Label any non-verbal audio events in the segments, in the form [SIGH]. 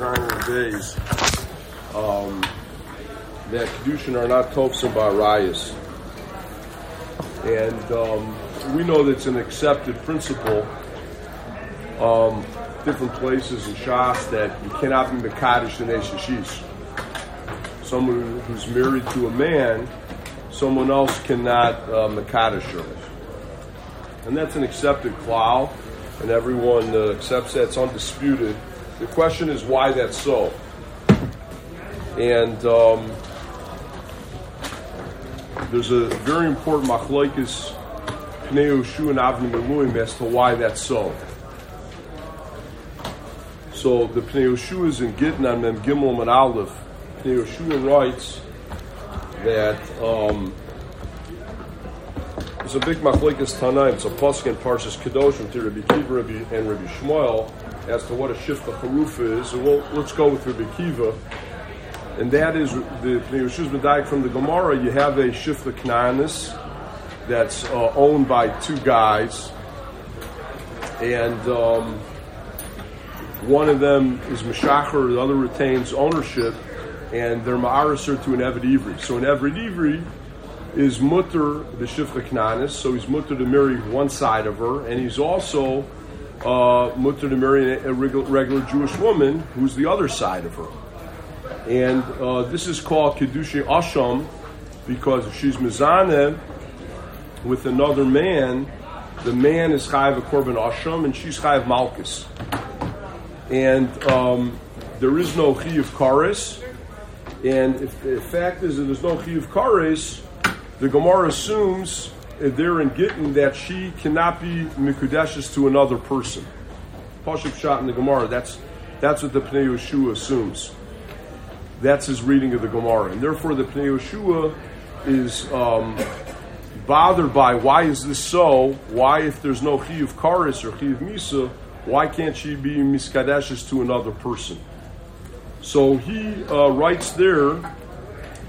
Zion days um, that Kedushin are not Tofsim Barayas. And um, we know that's an accepted principle. Um, different places in Shas that you cannot be Mekadosh in Eshishis. Someone who's married to a man, someone else cannot uh, her. And that's an accepted klal, and everyone uh, accepts that's undisputed. The question is why that's so. And um, there's a very important machlokes Pnei Shu and Avni as to why that's so. So the Pnei Shu is in Gittin on Mem Gimel and Aleph. Pnei Shu writes that um, it's a big machlekes Tanaim. It's a pasuk in Parshas Kedoshim to Rabbi Kiva and Rabbi Yishmael as to what a shifta haruf is. And we'll, let's go with Rabbi Kiva. And that is the Yeshua's Medayik from the Gemara. You have a shifta knanis that's uh, owned by two guys, and um, one of them is Meshacher, the other retains ownership, and they're Ma'araser to an Eved Ivri. So an Eved Ivri is mutter the shifta knanis, so he's mutter to marry one side of her, and he's also uh, mutter to marry a regular, Jewish woman who's the other side of her. And uh, this is called kedusha asham because if she's mizaneh with another man, the man is chayiv a korban asham and she's chayiv malchus. And um, there is no chiyuv kares. And if the fact is that there's no chiyuv kares, the Gemara assumes there in Gittin that she cannot be mikudeshes to another person. Pashuk shot in the Gemara. That's that's what the Pnei Yeshua assumes. That's his reading of the Gemara, and therefore the Pnei Yeshua is um, bothered by why is this so? Why, if there's no chiyuv karis or chiyuv misa, why can't she be miskadeshes to another person? So he uh, writes there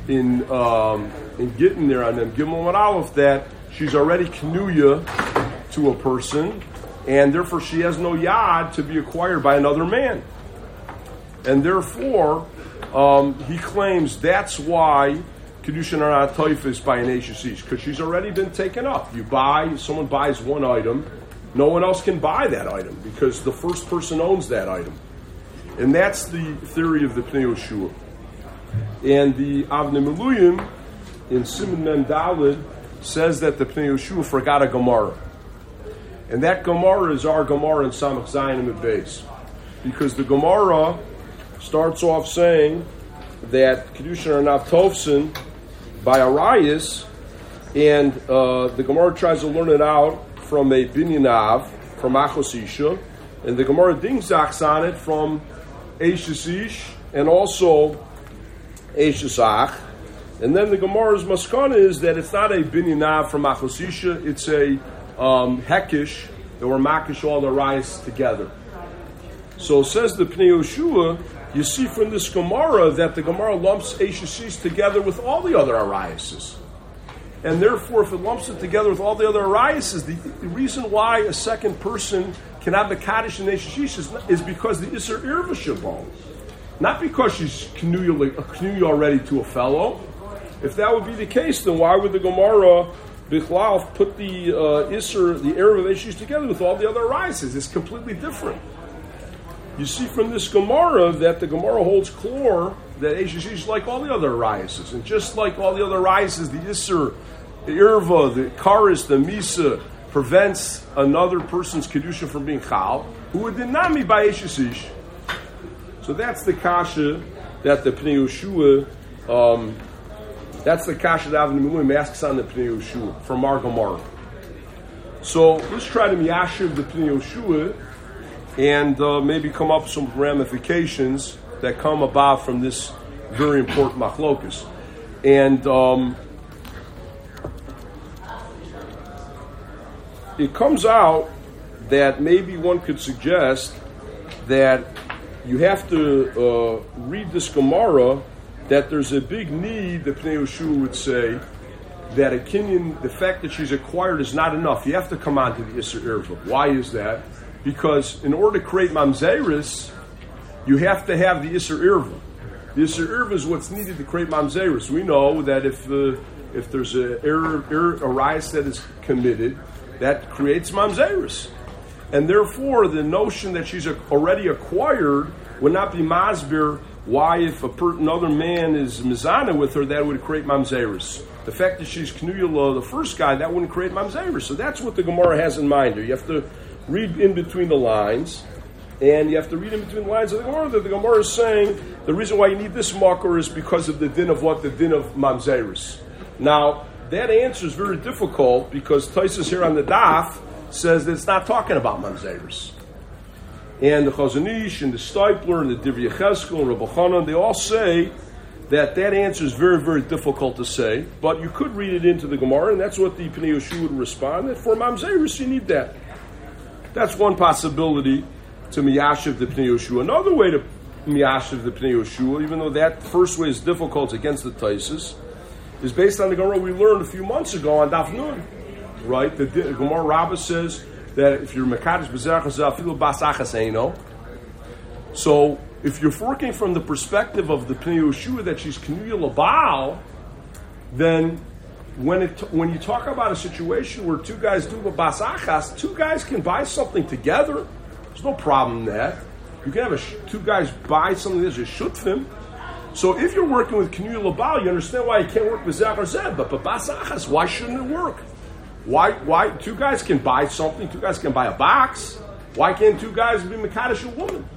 in um, in Gittin there on them Gimel and Aleph that she's already kanuya to a person, and therefore she has no yad to be acquired by another man. And therefore, um, he claims that's why kedushin are not by an because she's already been taken up. You buy, someone buys one item, no one else can buy that item because the first person owns that item. And that's the theory of the Pnei Yoshua. And the Avnei Miluyim in Simon Mem says that the Pnei Yeshua forgot a Gemara. And that Gemara is our Gemara in Samach Zayin and base. Because the Gemara starts off saying that Kedushin are not by Arias, and uh, the Gemara tries to learn it out from a Binyanav, from Achosisha, and the Gemara dingzachs on it from Eishasish and also Eishasach. And then the Gemara's maskana is that it's not a binyanav from Achosisha, it's a um, hekish that were makish all the rice together. So says the Pnei Yoshua, you see from this Gemara that the Gemara lumps Ashisis together with all the other Ariases. And therefore, if it lumps it together with all the other Ariases, the, the reason why a second person cannot be Kaddish in Ashisis is, is, because the Isser Irva Shabbat. Not because she's a knuya already to a fellow, if that would be the case, then why would the Gemara Bichlal put the uh, Isser, the Erev of issues together with all the other rises? It's completely different. You see from this Gemara that the Gemara holds chlor that Ashish is like all the other rises, and just like all the other rises, the Isser, the Irva, the Karis, the Misa prevents another person's kedusha from being chal, who would deny me by Ashish. So that's the kasha that the Pnei Yeshua um, that's the Kasha Davin Miluim asks on the Pnei Yoshua from our Gemara. So let's try to miyashiv the Pnei Yoshua and uh, maybe come up with some ramifications that come about from this very important machlokus. And um, it comes out that maybe one could suggest that you have to uh, read this Gemara that there's a big need, the Pnei Yoshua would say, that a Kenyan, the fact that she's acquired is not enough. You have to come on to the Isser Irva. Why is that? Because in order to create Mamzeris, you have to have the Isser Irva. The Isser Irva is what's needed to create Mamzerus. We know that if uh, if there's a error, error, a that is committed, that creates Mamzerus. And therefore, the notion that she's already acquired would not be Masbir. Why, if a per- another man is Mizana with her, that would create Mamzerus. The fact that she's Knuyala, the first guy, that wouldn't create Mamzerus. So that's what the Gemara has in mind here. You have to read in between the lines and you have to read in between the lines of the Gemara that the Gemara is saying the reason why you need this marker is because of the din of what? The din of Mamzerus. Now, that answer is very difficult because Taisus here on the Daf says that it's not talking about Mamzerus. And the Chazon Ish and the Steipler and the Divrei Yecheskel and Rabbi Chanan, they all say that that answer is very, very difficult to say, but you could read it into the Gemara, and that's what the Pnei Yoshu would respond, that for Mamzerus you need that. That's one possibility to Miyashiv the Pnei Yoshua. Another way to Miyashiv the Pnei Yoshua, even though that first way is difficult against the Taisis, is based on the Gemara we learned a few months ago on Daf Nun. Right? The, the Gemara Rabbah says that if you're Mekadosh B'zerach Zafilu Basachas so if you're working from the perspective of the Pnei Yoshua that she's Knuya Labal, then when it when you talk about a situation where two guys do a basachas, two guys can buy something together. There's no problem in that. You can have a, two guys buy something that's a shutfim. So if you're working with Kinu Labal, you understand why you can't work with Zach or Zeb. But but basachas, why shouldn't it work? Why why two guys can buy something, two guys can buy a box. Why can't two guys be Makadish a woman?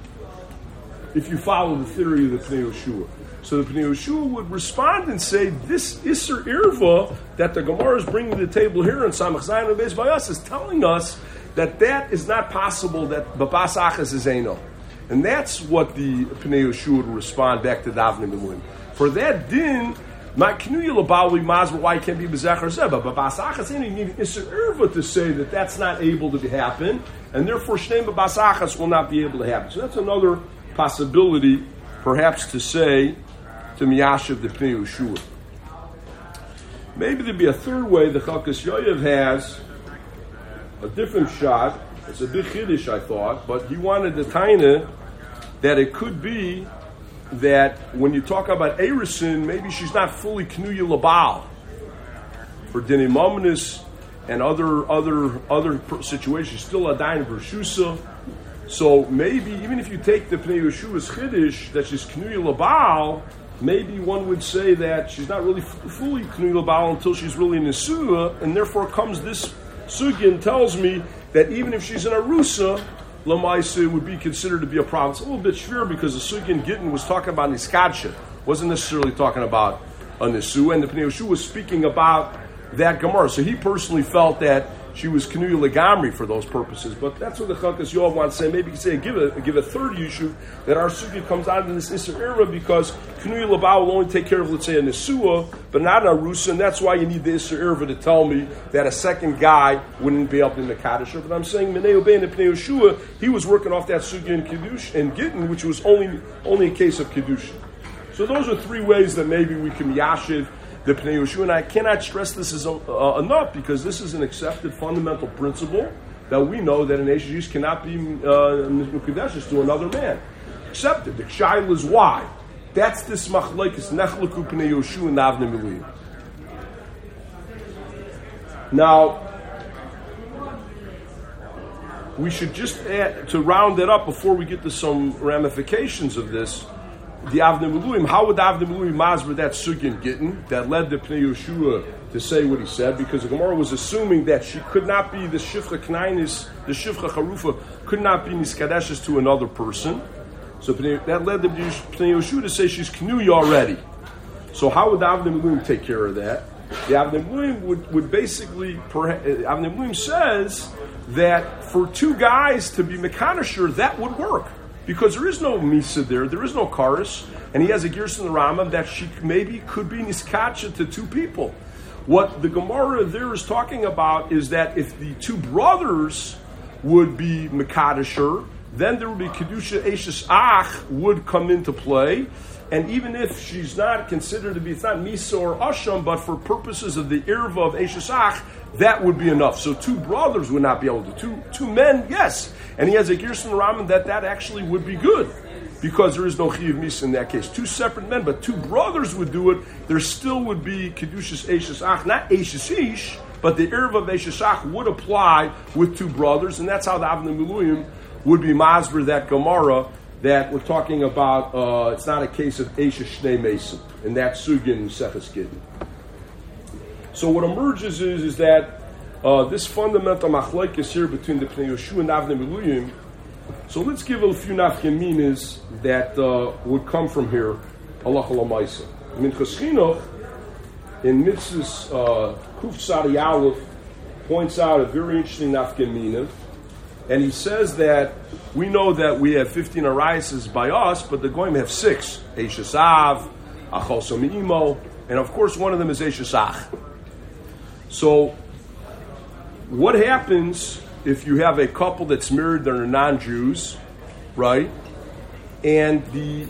If you follow the theory of the Pnei Yeshua. So the Pnei Yeshua would respond and say, this Isser Irva that the Gemara is bringing to the table here in Samach Zayin and Beis us is telling us that that is not possible, that Babas Achas is Eno. And that's what the Pnei Yeshua would respond back to Davnim Elohim. For that din, my knuya labawi mazma why can't be bezachar zeba, but basachas isser irva to say that that's not able to happen, and therefore shnei basachas will not be able to happen. So that's another possibility, perhaps to say to miyashiv the pnei Yeshua. Maybe there'd be a third way the Chalkas Yoav has a different shot. It's a big chiddush, I thought, but he wanted the taina that it could be that when you talk about Erisin, maybe she's not fully knuya labal for dinimaminus and other other other situations. Still a dain bershusa. So maybe even if you take the Pnei Yeshua's chiddush that she's knuya labal, maybe one would say that she's not really fully knuya labal until she's really in nesua, and therefore comes this Sugin tells me that even if she's in a Rusa, Lamaisa would be considered to be a problem. It's a little bit shver because the Sugin Gittin was talking about Niskadsha, wasn't necessarily talking about a Nisu, and the Pnei was speaking about that Gemara. So he personally felt that she was Knuya Legamri for those purposes. But that's what the Chalkas Yoav wants to say. Maybe you can say, give a, give a third Yishuv that our Sugi comes out in this Isser era because Knuya Labah will only take care of, let's say, a Nesua, but not a Rusa, and that's why you need the Isser era to tell me that a second guy wouldn't be up in the Kaddish. But I'm saying Meneo Bein and Pnei Yeshua, he was working off that Sugi in Kiddush and Gittin, which was only, only a case of Kiddush. So those are three ways that maybe we can yashiv the Pnei Yeshua, and I cannot stress this as, uh, enough because this is an accepted fundamental principle that we know that an Ashish cannot be uh, to another man. Accepted. The Shail is why. That's this machlekes nechleku Pnei Yeshua and Avne Now, we should just add, to round it up before we get to some ramifications of this the Avnei Miluim, how would Avnei Miluim masber that sugin gittin that led the Pnei Yeshua to say what he said? Because the Gemara was assuming that she could not be the Shifcha Knainis, the Shifcha Charufa could not be Niskadeshes to another person. So that led the Pnei Yeshua to say she's Knuya already. So how would Avnei Miluim take care of that? The Avnei Miluim would, would basically, uh, Avnei Miluim says that for two guys to be Mekanisher, that would work because there is no Misa there, there is no Karis, and he has a Gerson the Rambam that she maybe could be Niskacha to two people. What the Gemara there is talking about is that if the two brothers would be Makadasher, then there would be Kedusha Ashes Ach would come into play. And even if she's not considered to be, it's not Misa or Asham, but for purposes of the Irva of Ashes Ach, that would be enough. So two brothers would not be able to. Two, two men, yes. And he has a Gerson Raman that that actually would be good. because there is no chiv misa in that case. Two separate men, but two brothers would do it. There still would be kedushas eishes ach, not eishes ish, but the Irva of eishes ach would apply with two brothers, and that's how the Avnei would be masber that Gemara that we're talking about. Uh, it's not a case of eishes shnei mason, and that's sugin gidin. So what emerges is is that uh, this fundamental machlekes here between the Pnei Yeshua and Avnei Miluyim so let's give a few nafkaminas that uh, would come from here. Allah Maisa. Minchas Chinuch in Mitzvah's uh, Kuf Sadi Aleph points out a very interesting nafkamina, and he says that we know that we have 15 arises by us, but the Goyim have six: Eishasav, Achol Imo, and of course one of them is Eishasach. So, what happens if you have a couple that's married that are non-Jews, right? And the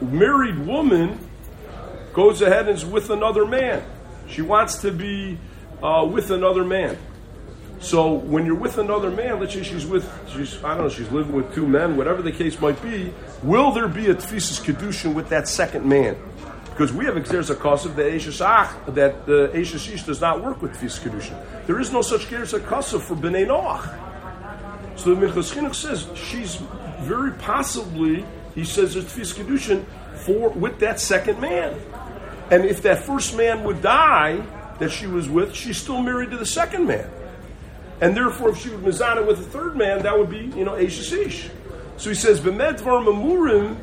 married woman goes ahead and is with another man. She wants to be uh, with another man. So when you're with another man, let's say she's with, she's I don't know, she's living with two men, whatever the case might be. Will there be a tefisas kedushin with that second man? Because we have a exeres akasav the Eishasach that the Eishashish does not work with Tfis Kedushin. There is no such exeres akasav for Bnei Noach. So the Minchas Chinuch says she's very possibly, he says, there's Tfis Kedushin for with that second man. And if that first man would die that she was with, she's still married to the second man. And therefore, if she would mizana with a third man, that would be, you know, Eishasish. So he says, B'medvar Mamurim,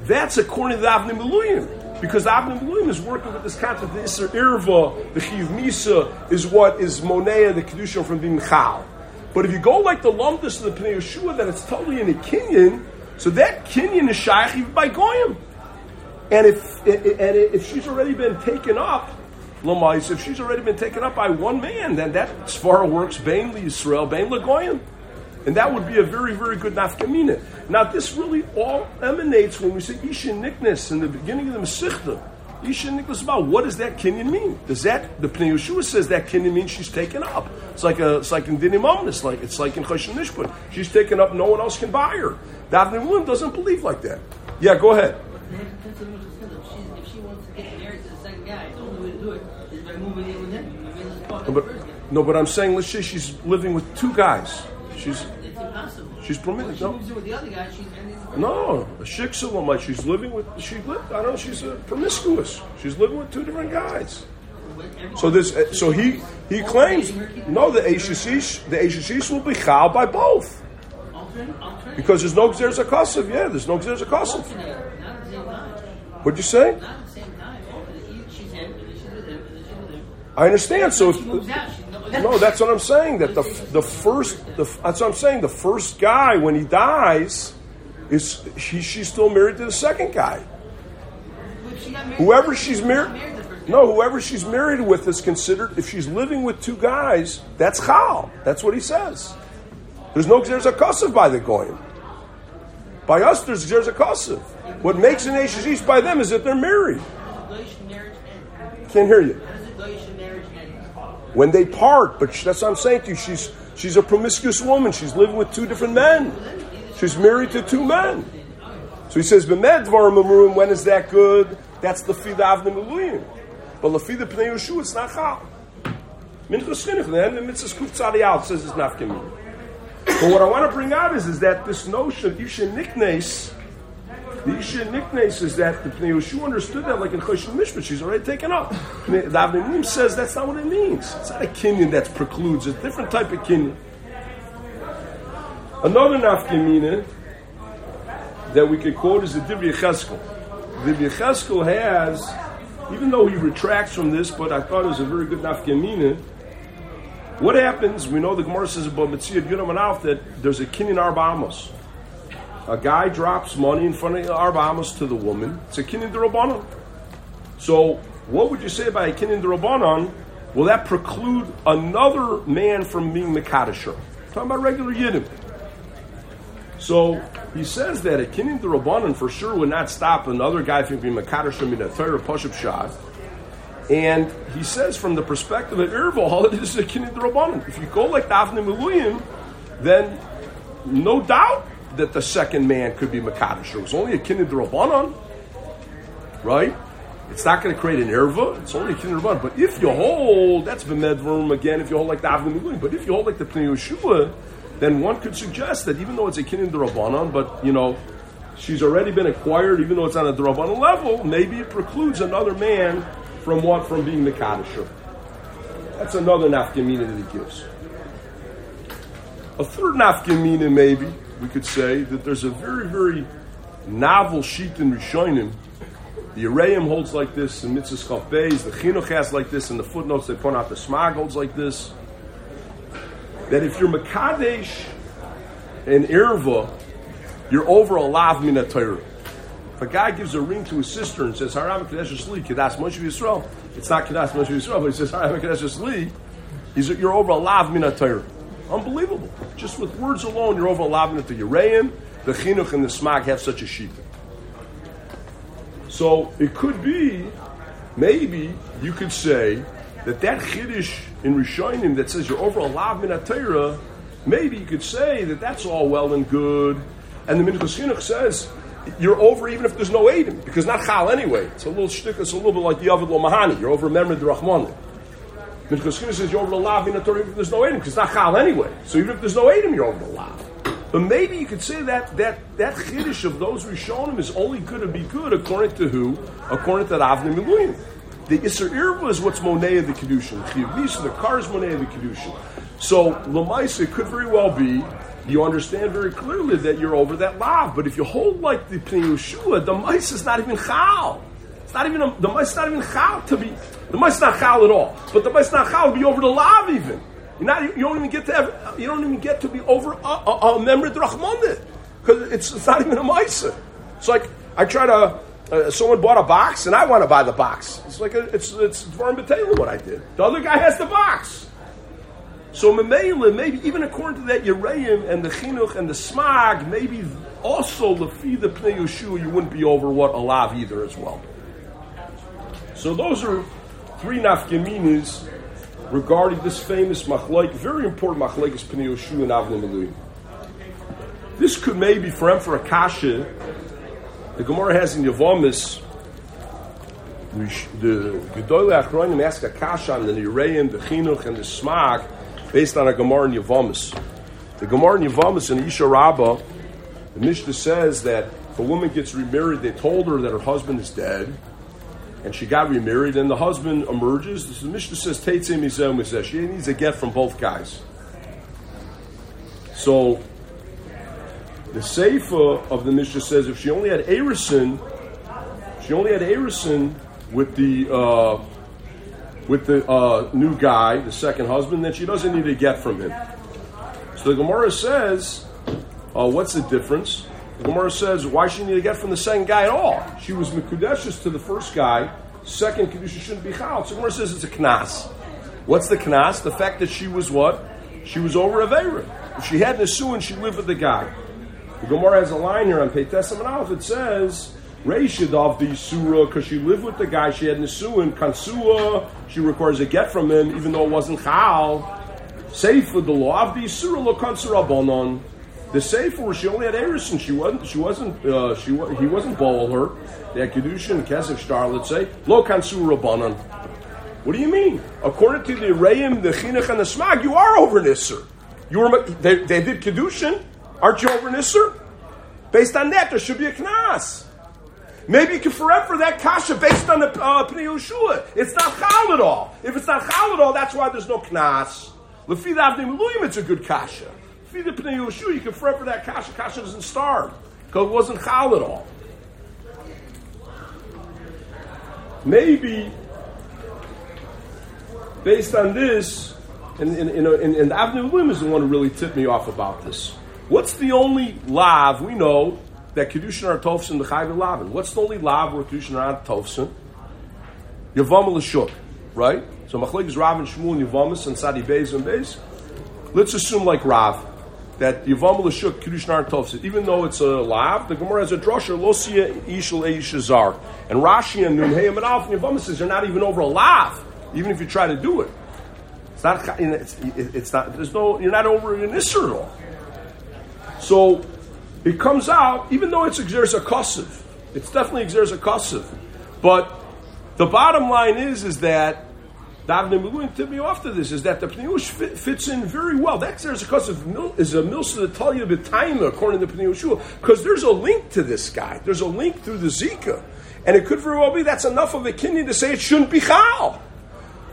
that's according to the Avnei Miluyim. Because the Miluyim is working with this concept, the Isser Irva, the Chiv Misa, is what is Monea, the Kedusha from being Chal. But if you go like the Lumdus of the Pnei Yeshua, that it's totally in a Kenyan, so that Kenyan is Shaykh by Goyim. And if, and if she's already been taken up, Lamais, if she's already been taken up by one man, then that Svara works Bain Yisrael, Bain Lagoyim. And that would be a very, very good nafkamina. Now, this really all emanates when we say Isha Niknes in the beginning of the Mesichta. Isha Niknes about what does that kinyan mean? Does that the Pnei Yeshua says that kinyan means she's taken up? It's like a it's like in Dinim Omnis, like it's like in Choshen Mishpat. She's taken up, no one else can buy her. Daphne William doesn't believe like that. Yeah, go ahead. If she wants to get married to the second guy, the only way to do it is by moving in with him. No, but, no, but I'm saying let's say she's living with two guys. She's It's impossible. she's permitted. She No, with the other guy, she's no, a shiksalam like she's living with. She lived. I don't know. She's a promiscuous. She's living with two different guys. So this, uh, so he he claims no, the Eishasish, the Eishasish will be chal by both because there's no gzeres akasav. Yeah, there's no gzeres akasav. alternate, not at the same time. What'd you say? Not at the same time. Alternate. She's him, and then she's with him, and then she's with him. I understand. So if, no, that's what I'm saying. That the the first, the, that's what I'm saying. The first guy when he dies, is she she's still married to the second guy. Whoever she's married, no, whoever she's married with is considered. If she's living with two guys, that's chal. That's what he says. There's no there's a by the goyim. By us, there's there's a. What makes an east by them is that they're married. Can't hear you. How does the Goyish marriage end? When they part, but that's what I'm saying to you. She's she's a promiscuous woman. She's living with two different men. She's married to two men. So he says, "B'med dvarim amurim." When is that good? That's the fida avnei miluyim. But the fida pnei Yeshua, it's not chal. Minchas chinuch. Then the mitzvah kuf tzadi out says it's nafkamin. But what I want to bring out is, is that this notion of isha niknes, the isha niknes is that the Pnei understood that like in Choshen Mishpat, she's already taken up. The Avnei says that's not what it means. It's not a kinyan that precludes. It's a different type of kinyan. Another nafkamina that we could quote is the Divrei Yecheskel. Divrei Yecheskel has, even though he retracts from this, but I thought it was a very good nafkamina. What happens? We know the Gemara says about Mitzvah Yudam and that there's a kinyan arbamos. A guy drops money in front of arbamos to the woman. It's a kinyan derabanan. So, what would you say about a kinyan derabanan? Will that preclude another man from being mekadesher? Talking about regular yiddim. So he says that a kinyan derabanan for sure would not stop another guy from being mekadesher in a Torah pashup shot. And he says, from the perspective of Erval, [LAUGHS] it is a derabanan. If you go like Daphne Miluyim, then no doubt that the second man could be Makadish. It was only a kinid Rabbanon, right? It's not going to create an erva. It's only a kinid Rabbanon. But if you hold, that's B'medvarim again, if you hold like the Avnim But if you hold like the Pnei Yeshua, then one could suggest that even though it's a kinid Rabbanon, but, you know, she's already been acquired, even though it's on a Rabbanon level, maybe it precludes another man from what? From being Makadish. That's another nafkamina that he gives. A third nafkamina, maybe, we could say, that there's a very, very novel sheet in Rishonim. The Arayim holds like this, the Mitzvah Chaf Beis, the Chinuch has like this, and the footnotes they point out the Smag holds like this. That if you're Makadesh and Irva, you're over a lav Torah. If a guy gives a ring to his sister and says, Haram Kadesh Shli, Kedas Moshe Yisrael, it's not Kedas Moshe Yisrael, but he says, Haram Kadesh he's, you're over a lav Torah. Unbelievable. Just with words alone, you're over a lav mina Torah. Yereim, the Chinuch, and the Smag have such a sheet. So it could be, maybe you could say that that Chiddush in Rishonim that says you're over a lav mina Torah, maybe you could say that that's all well and good. And the Minchas Chinuch says you're over even if there's no Adim, because not Chal anyway. It's a little shtick, it's a little bit like the Avid Lo Mahani. You're over Memrid Rachmanim. Because Chinuch says you're over the Lav in the Torah even if there's no Adim, because it's not Chal anyway. So even if there's no Adim, you're over the Lav. But maybe you could say that that that chiddush of those Rishonim is only going to be good according to who? According to Avnei Miluim. The Isser Irva is what's Monei the Kedushin. Chiyavisa, the car is Monei the Kedushin. So Lamaisa could very well be you understand very clearly that you're over that lav. But if you hold like the Pnei Yeshua, the mice is not even chal. It's not even a, the mice is not even chal to be. The mice not chal at all. But the mice not chal be over the lav even. You're not. You don't even get to. Have, you don't even get to be over a, a, a member drachmondet because it's, it's not even a mice. It's like I try to. Uh, someone bought a box and I want to buy the box. It's like a, it's it's Dvarim what I did. The other guy has the box. So Memela, maybe even according to that Yereim and the Chinuch and the Smag, maybe also Lefi the Pnei Yeshua, you wouldn't be over what Alav either as well. So those are three nafkaminas regarding this famous machlaik, very important machlaik is Pnei Yeshua and Meluim. This could maybe for him for a kasha. The Gemara has in Yavamis the Gedolei Achronim ask a kasha on the Yereim, the Chinuch, and the Smag based on a Gemara in Yavamis. The Gemara in Yavamis in Isha Rabbah, the Mishnah says that if a woman gets remarried, they told her that her husband is dead, and she got remarried, and the husband emerges. The Mishnah says, Teitzim Mizem She needs a get from both guys. So, the Seifa of the Mishnah says if she only had Arison, she only had Arison with the uh, with the uh, new guy, the second husband, then she doesn't need to get from him. So the Gemara says, uh, what's the difference? The Gemara says, why should she need get from the second guy at all? She was Mekudeshes to the first guy, second Kedusha shouldn't be Chal. So Gemara says it's a Knas. What's the Knas? The fact that she was what? She was over Avera. If she had Nesuin, she lived with the guy. The Gemara has a line here on Peites Aleph. It says, Reishid of the surah because she lived with the guy. She had Nisuin, Kansua. She requires a get from him, even though it wasn't Chal. Sefer, the law of the surah, lo Kansura bonon. The Sefer, she only had Erison. She wasn't, she wasn't, uh, she, he wasn't bowl her. Had Kedushin, Kesef Star, let's say. Lo Kansura bonon. What do you mean? According to the Reim, the Chinuch, and the Smag, you are over Nisr. You were, they, they did Kedushin. Aren't you over Nisr? Based on that, there should be a Knas. Maybe you can forever that kasha based on the uh, Pnei Yeshua. It's not chal at all. If it's not chal at all, that's why there's no knas. Lefi the it's a good kasha. Lefi the Pnei you can forever that kasha. Kasha doesn't starve because it wasn't chal at all. Maybe based on this, and, and, and, and the Avnei Luim is the one who really tipped me off about this. What's the only lav we know that Kedushin are Tofsin the Chayv Lavin. What's the only lav where Kedushin are Tofsin? Yavam Lashuk, right? So Machlek is Rav and Shmuel and Yavamis and Sadi Beis and Beis. Let's assume like Rav that Yavam Lashuk Kedushin are Tofsin. Even though it's a lav, the Gemara has a drasha Losia Ishal Eishazar. And Rashi and Nunheyam and Alf and says you're not even over a lav, even if you try to do it. It's not. It's, it's not. There's no. You're not over an Isser at all. So it comes out, even though it's exerts a kosiv, it's definitely exerts a kosiv. But the bottom line is, is that Davne Miluim tip me off to this is that the Pneush fit, fits in very well. That there's a cause of mil, is a milsa to you time according to Pneushua because there's a link to this guy. There's a link through the Zika, and it could very well be that's enough of a kinyan to say it shouldn't be chal.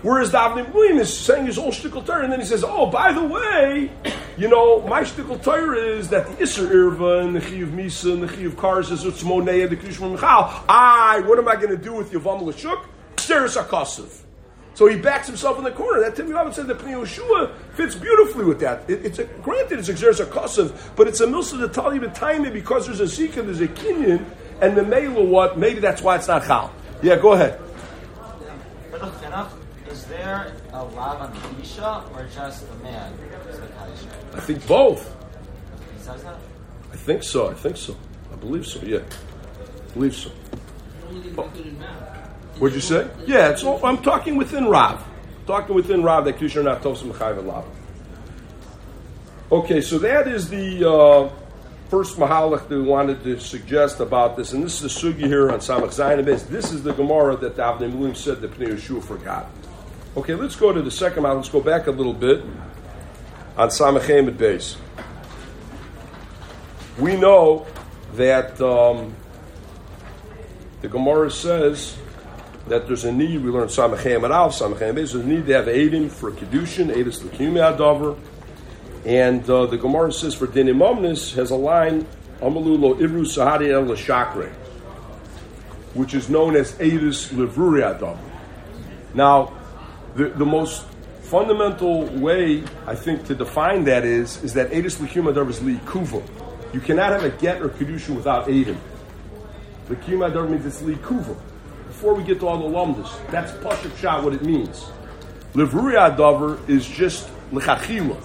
Whereas Davne Miluim is saying his old shtickle Torah, and then he says, "Oh, by the way, you know, my shtickle Torah is that the Isser Irva and the Chi of Misa and the Chi of Kars is Utzmonei the Krishma Michal. I, what am I going to do with Yavam Lashuk? There's a. So he backs himself in the corner. That Timmy Yavin said that Pnei Yeshua fits beautifully with that. It, it's a, granted it's exerts a kosev, but it's a milsa to tell you the time because there's a zika, there's a kinyan, and the mela what? Maybe that's why it's not chal. Yeah, go ahead. Is there a lav on the isha or just the man? I think both. He says that. I think so. I think so. I believe so. Yeah, I believe so. What'd you say? Yeah, all, I'm talking within Rav. Talking within Rav that Kisha not Tosim Lav. Okay, so that is the uh, first Mahalach that we wanted to suggest about this, and this is the sugi here on Samach Zayin This is the Gemara that the Avnei Mulim said that Pnei Yeshua forgot. Okay, let's go to the second Mahalach. Let's go back a little bit on Samach Hamed base. We know that um, the Gemara says that there's a need, we learned Samachem and Alf, Samachem there's a need to have Adim for Kedushin, Adis Lekumi Adover. And uh, the Gemara says for Dinim Omnis has a line, Amalulo Ibru Sahari El Shakre, which is known as Adis Levruri Adover. Now, the, the most fundamental way, I think, to define that is, is that Adis Lekum Adover is Kuva. You cannot have a get or Kedushin without Adim. Lekum Adover means it's le Kuva before we get to all the lumdus. That's Pashup Shah, what it means. Livrui Adavar is just L'chachila.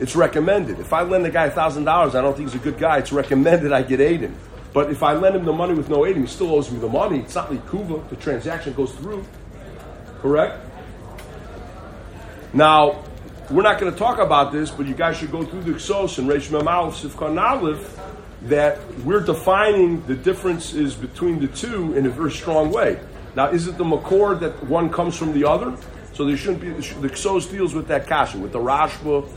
It's recommended. If I lend a guy $1,000, I don't think he's a good guy, it's recommended I get Aiden. But if I lend him the money with no Aiden, he still owes me the money. It's not Likuva. The transaction goes through. Correct? Now, we're not going to talk about this, but you guys should go through the Ksos and Reish Memal, Sifkan Aleph, that we're defining the differences between the two in a very strong way. Now, is it the Makor that one comes from the other? So there shouldn't be, the Ksos deals with that kasha, with the Rashba.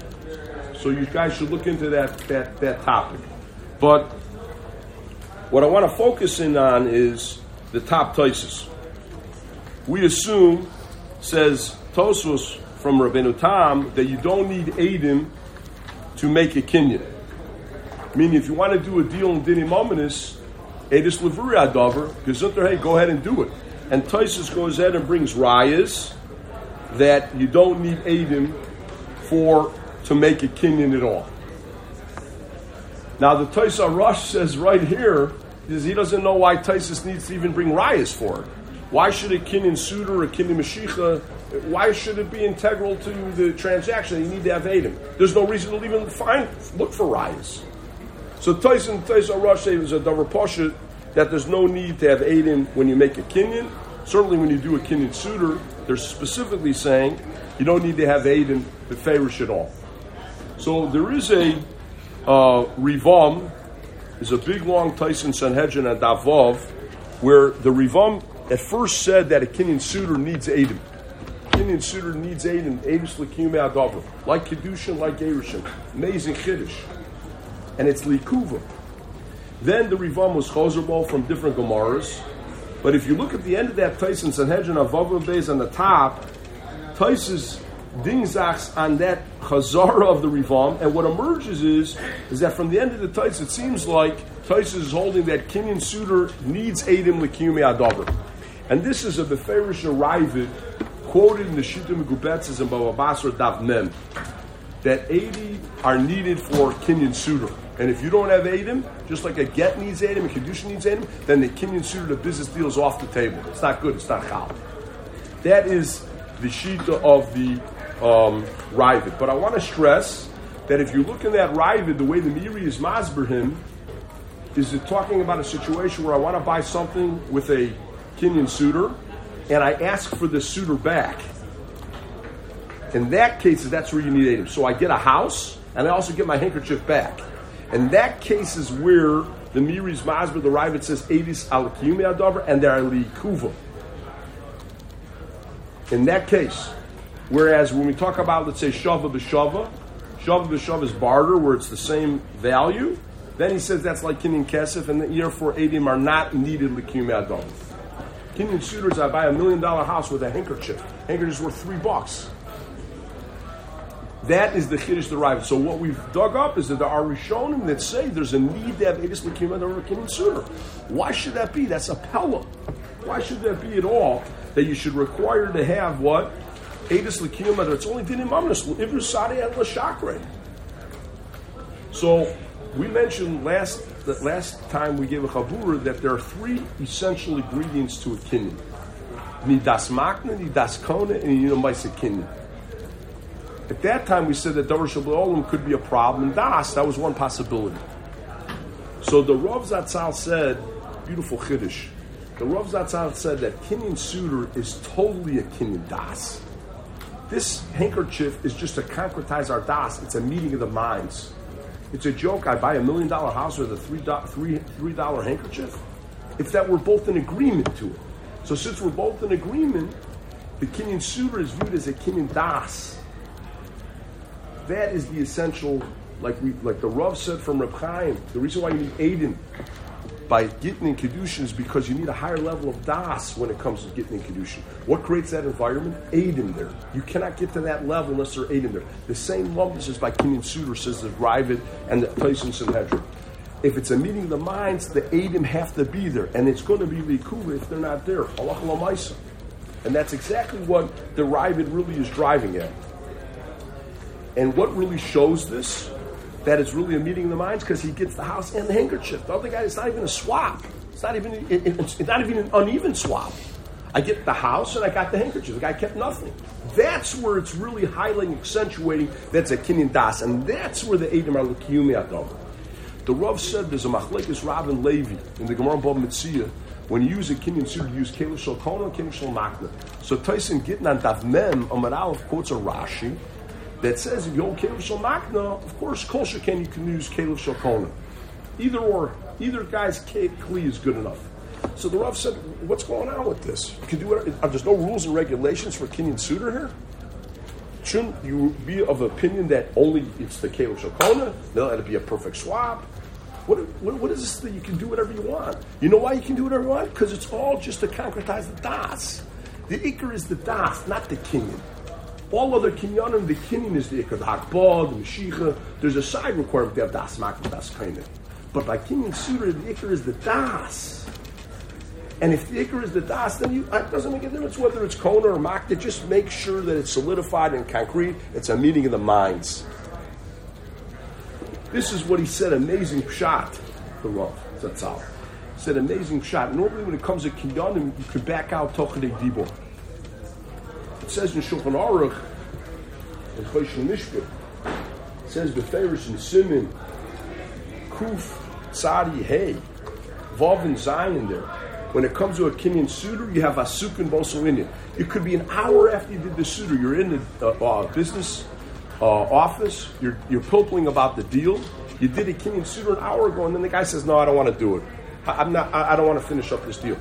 So you guys should look into that, that, that topic. But what I want to focus in on is the top Toises. We assume, says Tosos from Rabbeinu Tam, that you don't need Adim to make a kinyan. Meaning, if you want to do a deal in Dini Mominus, Edis Levuri Adover, Gesundher, hey, go ahead and do it. And Tysus goes ahead and brings rayas that you don't need Adim for to make a kinyan at all. Now, the Taisa Rush says right here, is he doesn't know why Tysus needs to even bring rayas for it. Why should a kinyan suitor, a kinyan mashicha, why should it be integral to the transaction? You need to have Adim. There's no reason to even find look for rayas. So Tyson Tyson Rosh is a davar poshet that there's no need to have Aiden when you make a Kenyan. Certainly, when you do a Kenyan suitor, they're specifically saying you don't need to have Aiden beferish at all. So there is a uh, Rivam, is a big long Tyson Sanhedrin and Davov, where the Rivam at first said that a Kenyan suitor needs Aiden. Kenyan suitor needs Aiden, Aidus Lakim Adavar, like Kedushin, like Gerushin. Amazing Kiddush and it's likuva. Then the Rivam was chozerbo from different Gemaras. But if you look at the end of that Tyson Sanhedrin of Beis on the top, Tyson's dingzachs on that chazara of the Rivam, and what emerges is is that from the end of the Tyson, it seems like Tyson is holding that Kenyan suitor needs Adim Likumi Adover. And this is a Beferish Arrivid quoted in the Shittah Mekubetzes and Baba Basra that 80 are needed for Kenyan suitor. And if you don't have Adim, just like a get needs Adim, a Kedusha needs Adim, then the Kenyan suitor, the business deal is off the table. It's not good, it's not Chal. That is the Shita of the um, Ravid. But I want to stress that if you look in that Ravid, the way the Miri is Masberhim, is it talking about a situation where I want to buy something with a Kenyan suitor, and I ask for the suitor back. In that case, that's where you need Adim. So I get a house, and I also get my handkerchief back. And that case is where the Miri's Masber, the Ravid says, Edis al Adover, and they're Kuva. In that case, whereas when we talk about, let's say, Shava b'Shava, Shava b'Shava is barter, where it's the same value, then he says that's like Kinyan Kesef, and therefore Edim are not needed Likim Adover. Kinyan suitors, I buy a million dollar house with a handkerchief. Handkerchief's worth three bucks. That is the Chiddush derived. So what we've dug up is that there are Rishonim that say there's a need to have Edis Lakim and Kinyan sooner. Why should that be? That's a Pella. Why should that be at all that you should require to have what? Edis Lakim it's only Dinim Amnas, Ibn and Lashakre. So we mentioned last that last time we gave a chabura that there are three essential ingredients to a kinyan. Nidas makna, nidas kona, and yinamaisa kinyan. At that time, we said that davar shabbalim could be a problem. Das, that was one possibility. So the Rav Zatzal said, beautiful chiddush. The Rav Zatzal said that Kenyan suitor is totally a Kenyan das. This handkerchief is just to concretize our das. It's a meeting of the minds. It's a joke. I buy a million dollar house with a three three three dollar handkerchief. It's that we're both in agreement to it. So since we're both in agreement, the Kenyan suitor is viewed as a Kenyan das. That is the essential, like we like the Rav said from Reb Chaim. The reason why you need Aiden by getting in Kedushin is because you need a higher level of Das when it comes to getting in Kedushin. What creates that environment? Aid in there. You cannot get to that level unless there's aid in there. The same lumpness is by Kinyan Suter says the Ravid and the place in Sanhedrin. If it's a meeting of the minds, the Adim have to be there, and it's going to be Likuva if they're not there. And that's exactly what the Ravid really is driving at. And what really shows this that it's really a meeting of the minds because he gets the house and the handkerchief. The other guy, it's not even a swap. It's not even it, it's not even an uneven swap. I get the house and I got the handkerchief. The guy kept nothing. That's where it's really highlighting, accentuating that's a kinyan das, and that's where the Edom are lekiyumi The Rav said there's a machlekes and Levi in the Gemara Bava Metzia. When you use a kinyan suit, you use kelev shel kona, kelev shel. So Tyson getting on Dav Mem, Amar quotes a Rashi that says if you hold Caleb Shalmakna, of course, Kol Shekin, you can use Caleb Shalkona. Either or, either guy's Kli is good enough. So the Rav said, what's going on with this? You can do it. There's no rules and regulations for Kenyan suitor here? Shouldn't you be of opinion that only it's the Caleb? They'll let it be a perfect swap. What, what, what is this that you can do whatever you want? You know why you can do whatever you want? Because it's all just to concretize the das. The ikr is the das, not the kinyan. All other kinyanim, the kinyan is the ikad hakbah, the meshicha. There's a side requirement to have das mak and das kaina. But by kinyan sutra, the ikar is the das. And if the ikar is the das, then you, it doesn't make a difference whether it's kona or mak. Just make sure that it's solidified and concrete. It's a meeting of the minds. This is what he said. Amazing shot. The Rav Zatzal said amazing shot. Normally, when it comes to kinyanim, you can back out tochadei dibor. It says in Shulchan Aruch, in Choshen Mishpat, it says Beferish and Simon, Kuf, Tzadi, Hey, Vav and Zion there. When it comes to a Kenyan suitor, you have Asuk and in it. It could be an hour after you did the suitor. You're in the uh, uh, business uh, office, you're, you're pilpling about the deal. You did a Kenyan suitor an hour ago, and then the guy says, No, I don't want to do it. I, am not, I, I don't want to finish up this deal.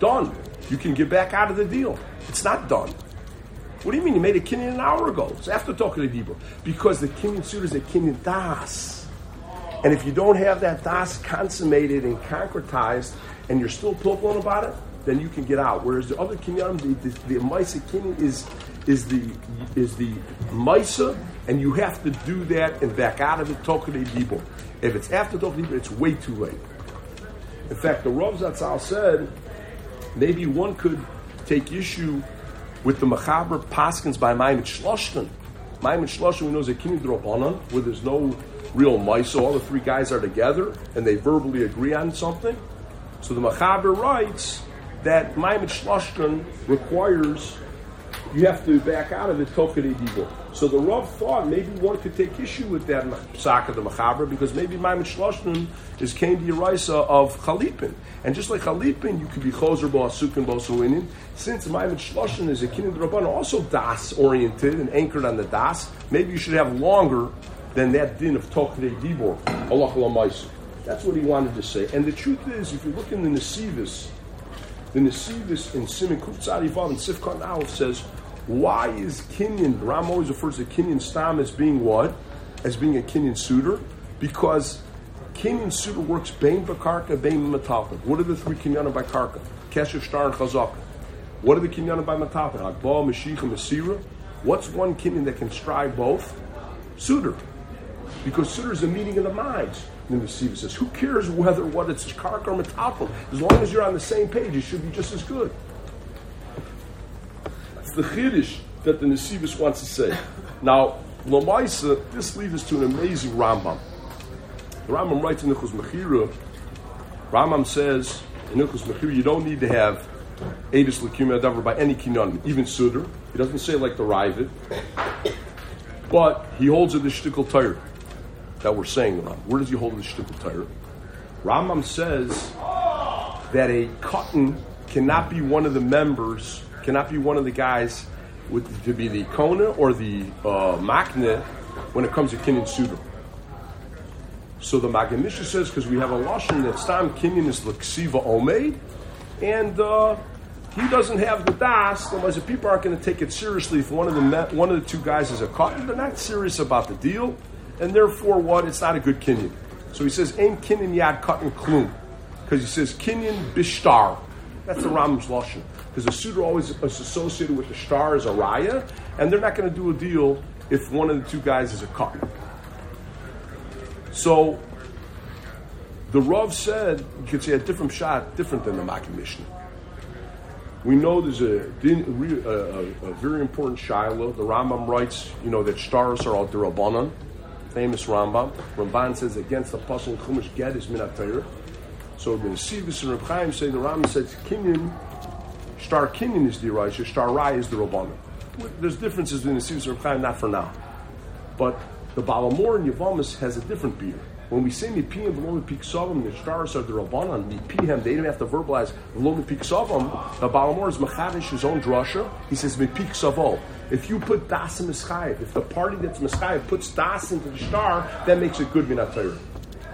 Done. You can get back out of the deal. It's not done. What do you mean? You made a kinyan an hour ago. It's after talking to Dibur. Because the kinyan suit is a kinyan das. And if you don't have that das consummated and concretized, and you're still pilpulin about it, then you can get out. Whereas the other kinyan, the, the, the kinyan is, is the is the Maisa, and you have to do that and back out of it, talking to Dibur. If it's after talking to it's way too late. In fact, the Rav Zatzal said maybe one could take issue with the Machaber Paskins by Maimon Shloshton. Maimon Shloshton, we know, is a Kini Drobanan, where there's no real mice, so all the three guys are together and they verbally agree on something. So the Machaber writes that Maimon Shloshton requires you have to back out of the Tokadei Dibur. So the Rav thought maybe one could take issue with that psak of the Machaber because maybe Maimon Shloshton is came to Yeraisa of Chalipin. And just like Chalipin, you could be Choser Bo Asukin Bo. Since Maimon Shloshton is a Kinid Rabban, also Das oriented and anchored on the Das, maybe you should have longer than that din of Tokre Dibor, Allah. That's what he wanted to say. And the truth is, if you look in the Nesivis, the Nesivis in Simon Kuftzadi Vav and Aleph says, why is Kinyan, Ram always refers to Kinyan Stam as being what? As being a Kinyan suitor? Because Kinyan suitor works Bain Bakarka, Bain Matalka. What are the three Kinyanim by Karka? Kesher, Star, and Chazaka. What are the Kinyanim by Matalka? Akba, Mashiach, and Masira. What's one Kenyan that can strive both? Suitor. Because suitor is a meeting of the minds. And the Siva says, who cares whether what it's Karka or Matalka? As long as you're on the same page, it should be just as good. That's the Chiddush that the Nesivis wants to say. Now, Lamaisa, this leads us to an amazing Rambam. The Rambam writes in Nichus Mechira, Rambam says in Nichus Mechira, you don't need to have Adis Lakim Adavar by any kinyan, even Sudr. He doesn't say like the Ravid. But he holds it the Shtickle Torah that we're saying Rambam. Where does he hold the Shtickle Torah? Rambam says that a cotton cannot be one of the members, cannot be one of the guys with, to be the Kona or the uh, Makne when it comes to Kinyan Sudr. So the Maggid Mishneh says because we have a lashon that Stam Kinyan is Laksiva Omeid, and uh, he doesn't have the das. Otherwise, the people aren't going to take it seriously if one of the one of the two guys is a cotton. They're not serious about the deal, and therefore, what? It's not a good Kinyan. So he says, "Ain Kinyan Yad Cotton Klum," because he says Kinyan Bishtar. That's the Rambam's lashon because the suitor always is associated with the star as a raya, and they're not going to do a deal if one of the two guys is a cotton. So the Rav said you could say a different shot, different than the Maggid Mishneh. We know there's a, a, a, a very important Shiloh. The Rambam writes, you know, that stars are all derabanan. Famous Rambam. Ramban says against the pasuk Chumash Ged is minat Torah. So the Nesivis and Reb Chaim say the Rambam says Kinyan, star Kinyan is the Raisha, star Rai is the Rabbanan. There's differences between the Nesivis and Reb Chaim, not for now. But the Balamor in Yavamas has a different beer. When we say Mipi and V'lo Savam, the stars are the Rabbanan, Mipihem, they don't have to verbalize V'lo Mipik Savam. The Balamor is Machadish, his own drasha. He says Mipik Savo. If you put Das in Mischayev, if the party that's Mischayev puts Das into the star, that makes it good Minat Torah.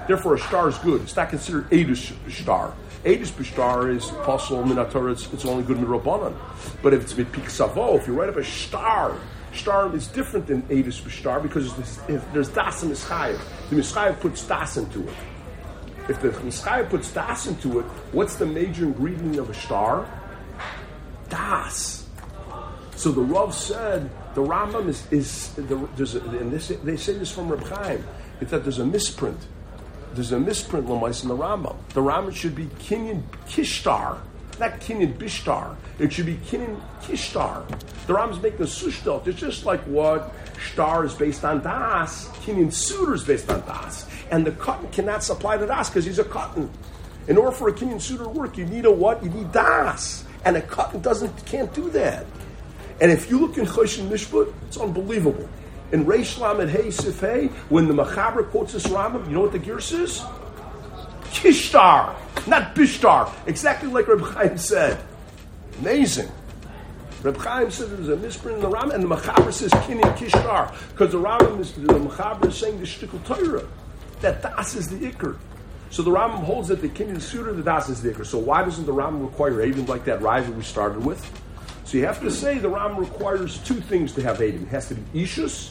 Therefore, a star is good. It's not considered Eidish star. Eidish star is possible Minat Torah, it's, it's only good in Rabbanan. But if it's Mipik Savo, if you write up a star, Star is different than Avis B'Shtar because if there's Das and Mischayev. The Mischayev puts Das into it. If the Mischayev puts Das into it, what's the major ingredient of a star? Das. So the Rav said the Rambam is, is the, there's a, and this, they say this from Reb Chaim, that there's a misprint. There's a misprint Lamais in the Rambam. The Rambam should be Kinyan Kishtar not Kinyan Bishtar. It should be Kinyan Kishtar. The Rambam's making a sushdot. It's just like what Star is based on Das, Kinyan Suitor is based on Das. And the cotton cannot supply the Das because he's a cotton. In order for a Kinyan Suitor to work, you need a what? You need Das. And a cotton doesn't can't do that. And if you look in Choshen Mishpat, it's unbelievable. In Reish Lamed Hey Sif Hey, when the Machaber quotes this Rambam, you know what the Gerse is? Kishtar, not Bishtar. Exactly like Reb Chaim said. Amazing. Reb Chaim said there's a misprint in the Rambam, and the Machaber says Kinyan Kishtar, because the Rambam is the Machaber is saying the Shtickle Torah that Das is the Iker. So the Rambam holds that the Kinyan Suitor, the Das is the Iker. So why doesn't the Rambam require Adim like that rise that we started with? So you have to say the Rambam requires two things to have Adim. It has to be Ishus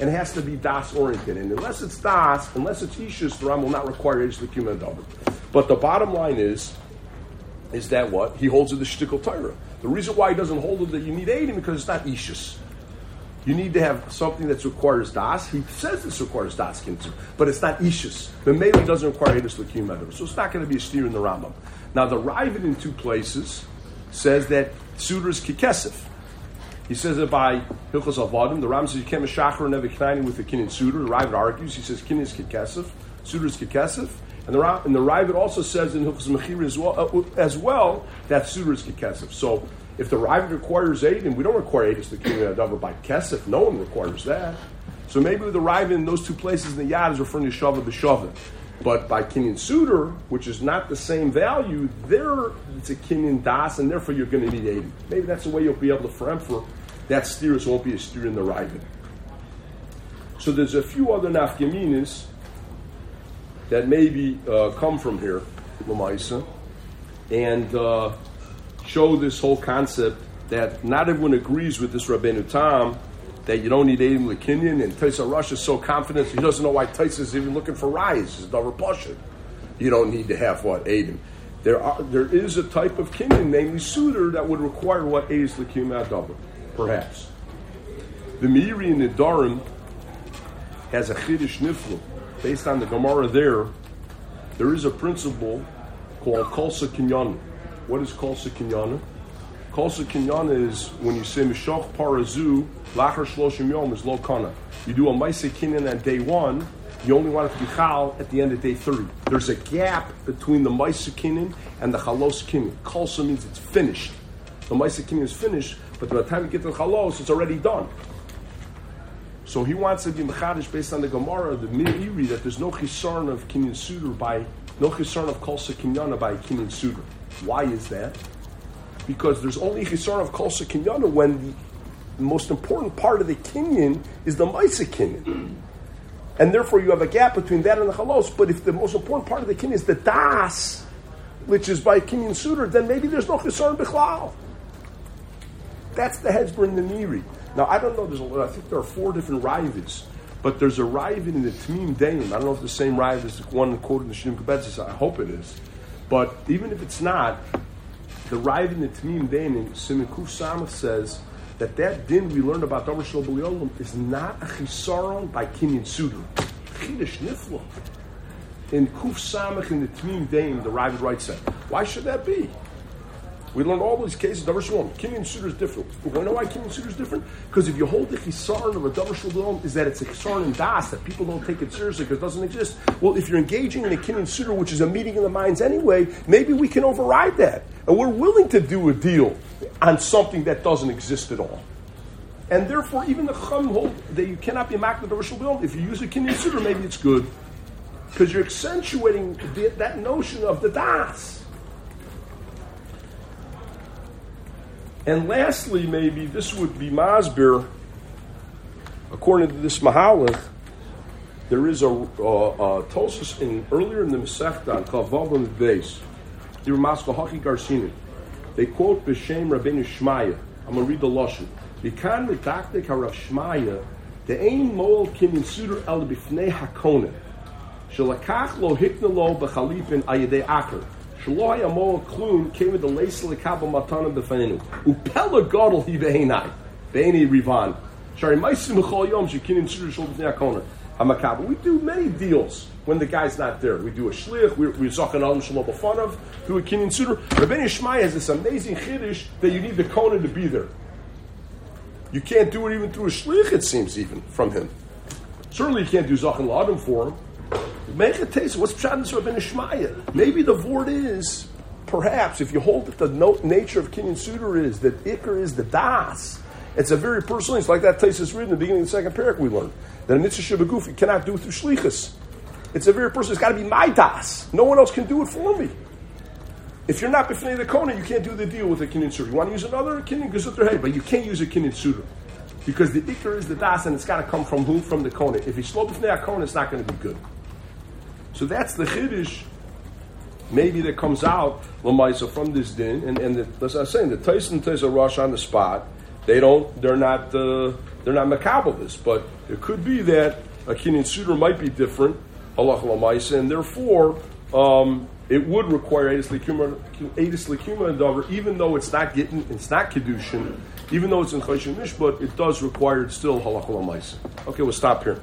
and it has to be Das oriented. And unless it's Das, unless it's Ishus, the Ram will not require Ish Lakim and David. But the bottom line is, is that what? He holds it the Shtickle Torah. The reason why he doesn't hold it that you need Adim because it's not Ishus. You need to have something that requires Das. He says this requires Das Kintu, but it's not Ishus. The Mele doesn't require Ish Lakim and So it's not going to be a steer in the Rambam. Now the Ravid in two places says that is Kikesif. He says it by Hilchos Avadim. The Ram says you can't mashachar never knani with the Kinyan Suder. The Ravid argues. He says Kinyan is Kikesef, Suder is Kikesef. And the, and the Ravid also says in Hilchos Mechir as well, uh, as well that Suder is Kikesef. So if the Ravid requires eight, and we don't require eight as the Kinyan Adavar by Kesef, no one requires that. So maybe with the Ravid in those two places in the Yad is referring to Shava B'Shava. But by Kinyan Suder, which is not the same value, there it's a Kinyan Das, and therefore you're going to need 80. Maybe that's the way you'll be able to frame for that steers won't be a steer in the Raven. So there's a few other nafgaminas that maybe uh, come from here, Lamaisa, and uh, show this whole concept that not everyone agrees with this Rabbeinu Tam that you don't need Adim Lekinian, and Taisa Rush is so confident he doesn't know why is even looking for rise. It's Davar Pasha. You don't need to have what Adim. There are there is a type of Kinyan, namely Suitor, that would require what Adim Lekim Adavar, perhaps. The Meiri in the Darim has a Chiddush Niflu. Based on the Gemara there, there is a principle called Kolsa Kinyana. What is Kolsa Kinyana? Kolsa Kinyana is when you say Mishoch Parazu, Lachar Shloshim Yom is Lo Kana. You do a Maise Kinyan on day one, you only want it to be Chal at the end of day 30. There's a gap between the Maise Kinyan and the Chalos Kinyan. Kolsa means it's finished. The Maise Kinyan is finished, but by the time you get to the it's already done. So he wants to be mechadish based on the Gemara, the Meiri, that there's no chisarn of kinyan suder by no chisarn of kolsa kinyana by kinyan suder. Why is that? Because there's only chisarn of kolsa kinyana when the most important part of the kinyan is the maisa kinyan. [CLEARS THROAT] And therefore you have a gap between that and the chalos. But if the most important part of the kinyan is the das, which is by kinyan suder, then maybe there's no chisarn bichlal. That's the Hezbollah in the Meiri. Now, I don't know, there's a, I think there are four different Raivas, but there's a Ravid in the Tamim Daim. I don't know if the same Ravid is the one quoted in the Shittah Mekubetzes. I hope it is. But even if it's not, the Ravid in the Tamim Daim in Simikuf Samach says that that din we learned about Shal B'Liolim is not a chisaron by Kinyan Suder. Chidish Nifla. In Kuf Samach in the Tamim Daim, the Ravid writes that. Why should that be? We learned all these cases. Davar Shalom. Kinyan Suder is different. You know why Kinyan Suder is different? Because if you hold the chisaron of a Davar Shalom, is that it's a chisaron in Das that people don't take it seriously because it doesn't exist. Well, if you're engaging in a Kinyan Suder, which is a meeting of the minds anyway, maybe we can override that, and we're willing to do a deal on something that doesn't exist at all. And therefore, even the Chum hold that you cannot be makna Davar Shalom. If you use a Kinyan Suder, maybe it's good because you're accentuating the, that notion of the Das. And lastly, maybe this would be Masbir. According to this Mahalach, there is a, a, a Tosus in earlier in the Masechta the base. The Ramaska Haki Garcinin. They quote B'Shem Rabbeinu Shmaya. I'm going to read the Lashon. Vikan mitaktik harav Shmaya, the ein mol kimin suder el bifnei hakona. Shalakach lo hikna lo b'chalipin ayedei akar. Shloi Amol Klum came with the Lace Lekabel Matanim Befenenu. Upela Godel He Behinai. Behini Rivan. Shari Maisim Chol Yom Shekinim Shir Shol B'nei HaKoner. HaMakabel. We do many deals when the guy's not there. We do a shlich, we're, we're Zachan Alam Shalom B'fanav, through a kinyan suitor. Rabbi Yishmai has this amazing Kiddush that you need the Kohen to be there. You can't do it even through a shlich, it seems, even from him. Certainly you can't do Zachan Ladim for him. Taste. What's pshat in Rabbeinu Shmaya? Maybe the word is, perhaps, if you hold that the no, nature of Kinyan Suder is that Iker is the Das. It's a very personal. It's like that is written in the beginning of the second parak we learned that a mitzvah shabaguf you cannot do through shlichus. It's a very personal. It's got to be my das. No one else can do it for me. If you're not b'fnei the kona, you can't do the deal with a kinyan suder. You want to use another kinyan gezutter hey, but you can't use a kinyan suder because the ikar is the das, and it's got to come from who? From the kona. If it's slow b'fnei a kona, it's not going to be good. So that's the chiddush. Maybe that comes out lamaisa from this din, and and the, as I was saying, the Tyson Tyson rush on the spot. They don't. They're not. Uh, they're not makabel this, but it could be that a kinyan suder might be different halach lamaisa, and therefore um, it would require edis likuma davar, even though it's not getting, it's not kedushin, even though it's in choshen mishpat, it does require still halach lamaisa. Okay, we'll stop here.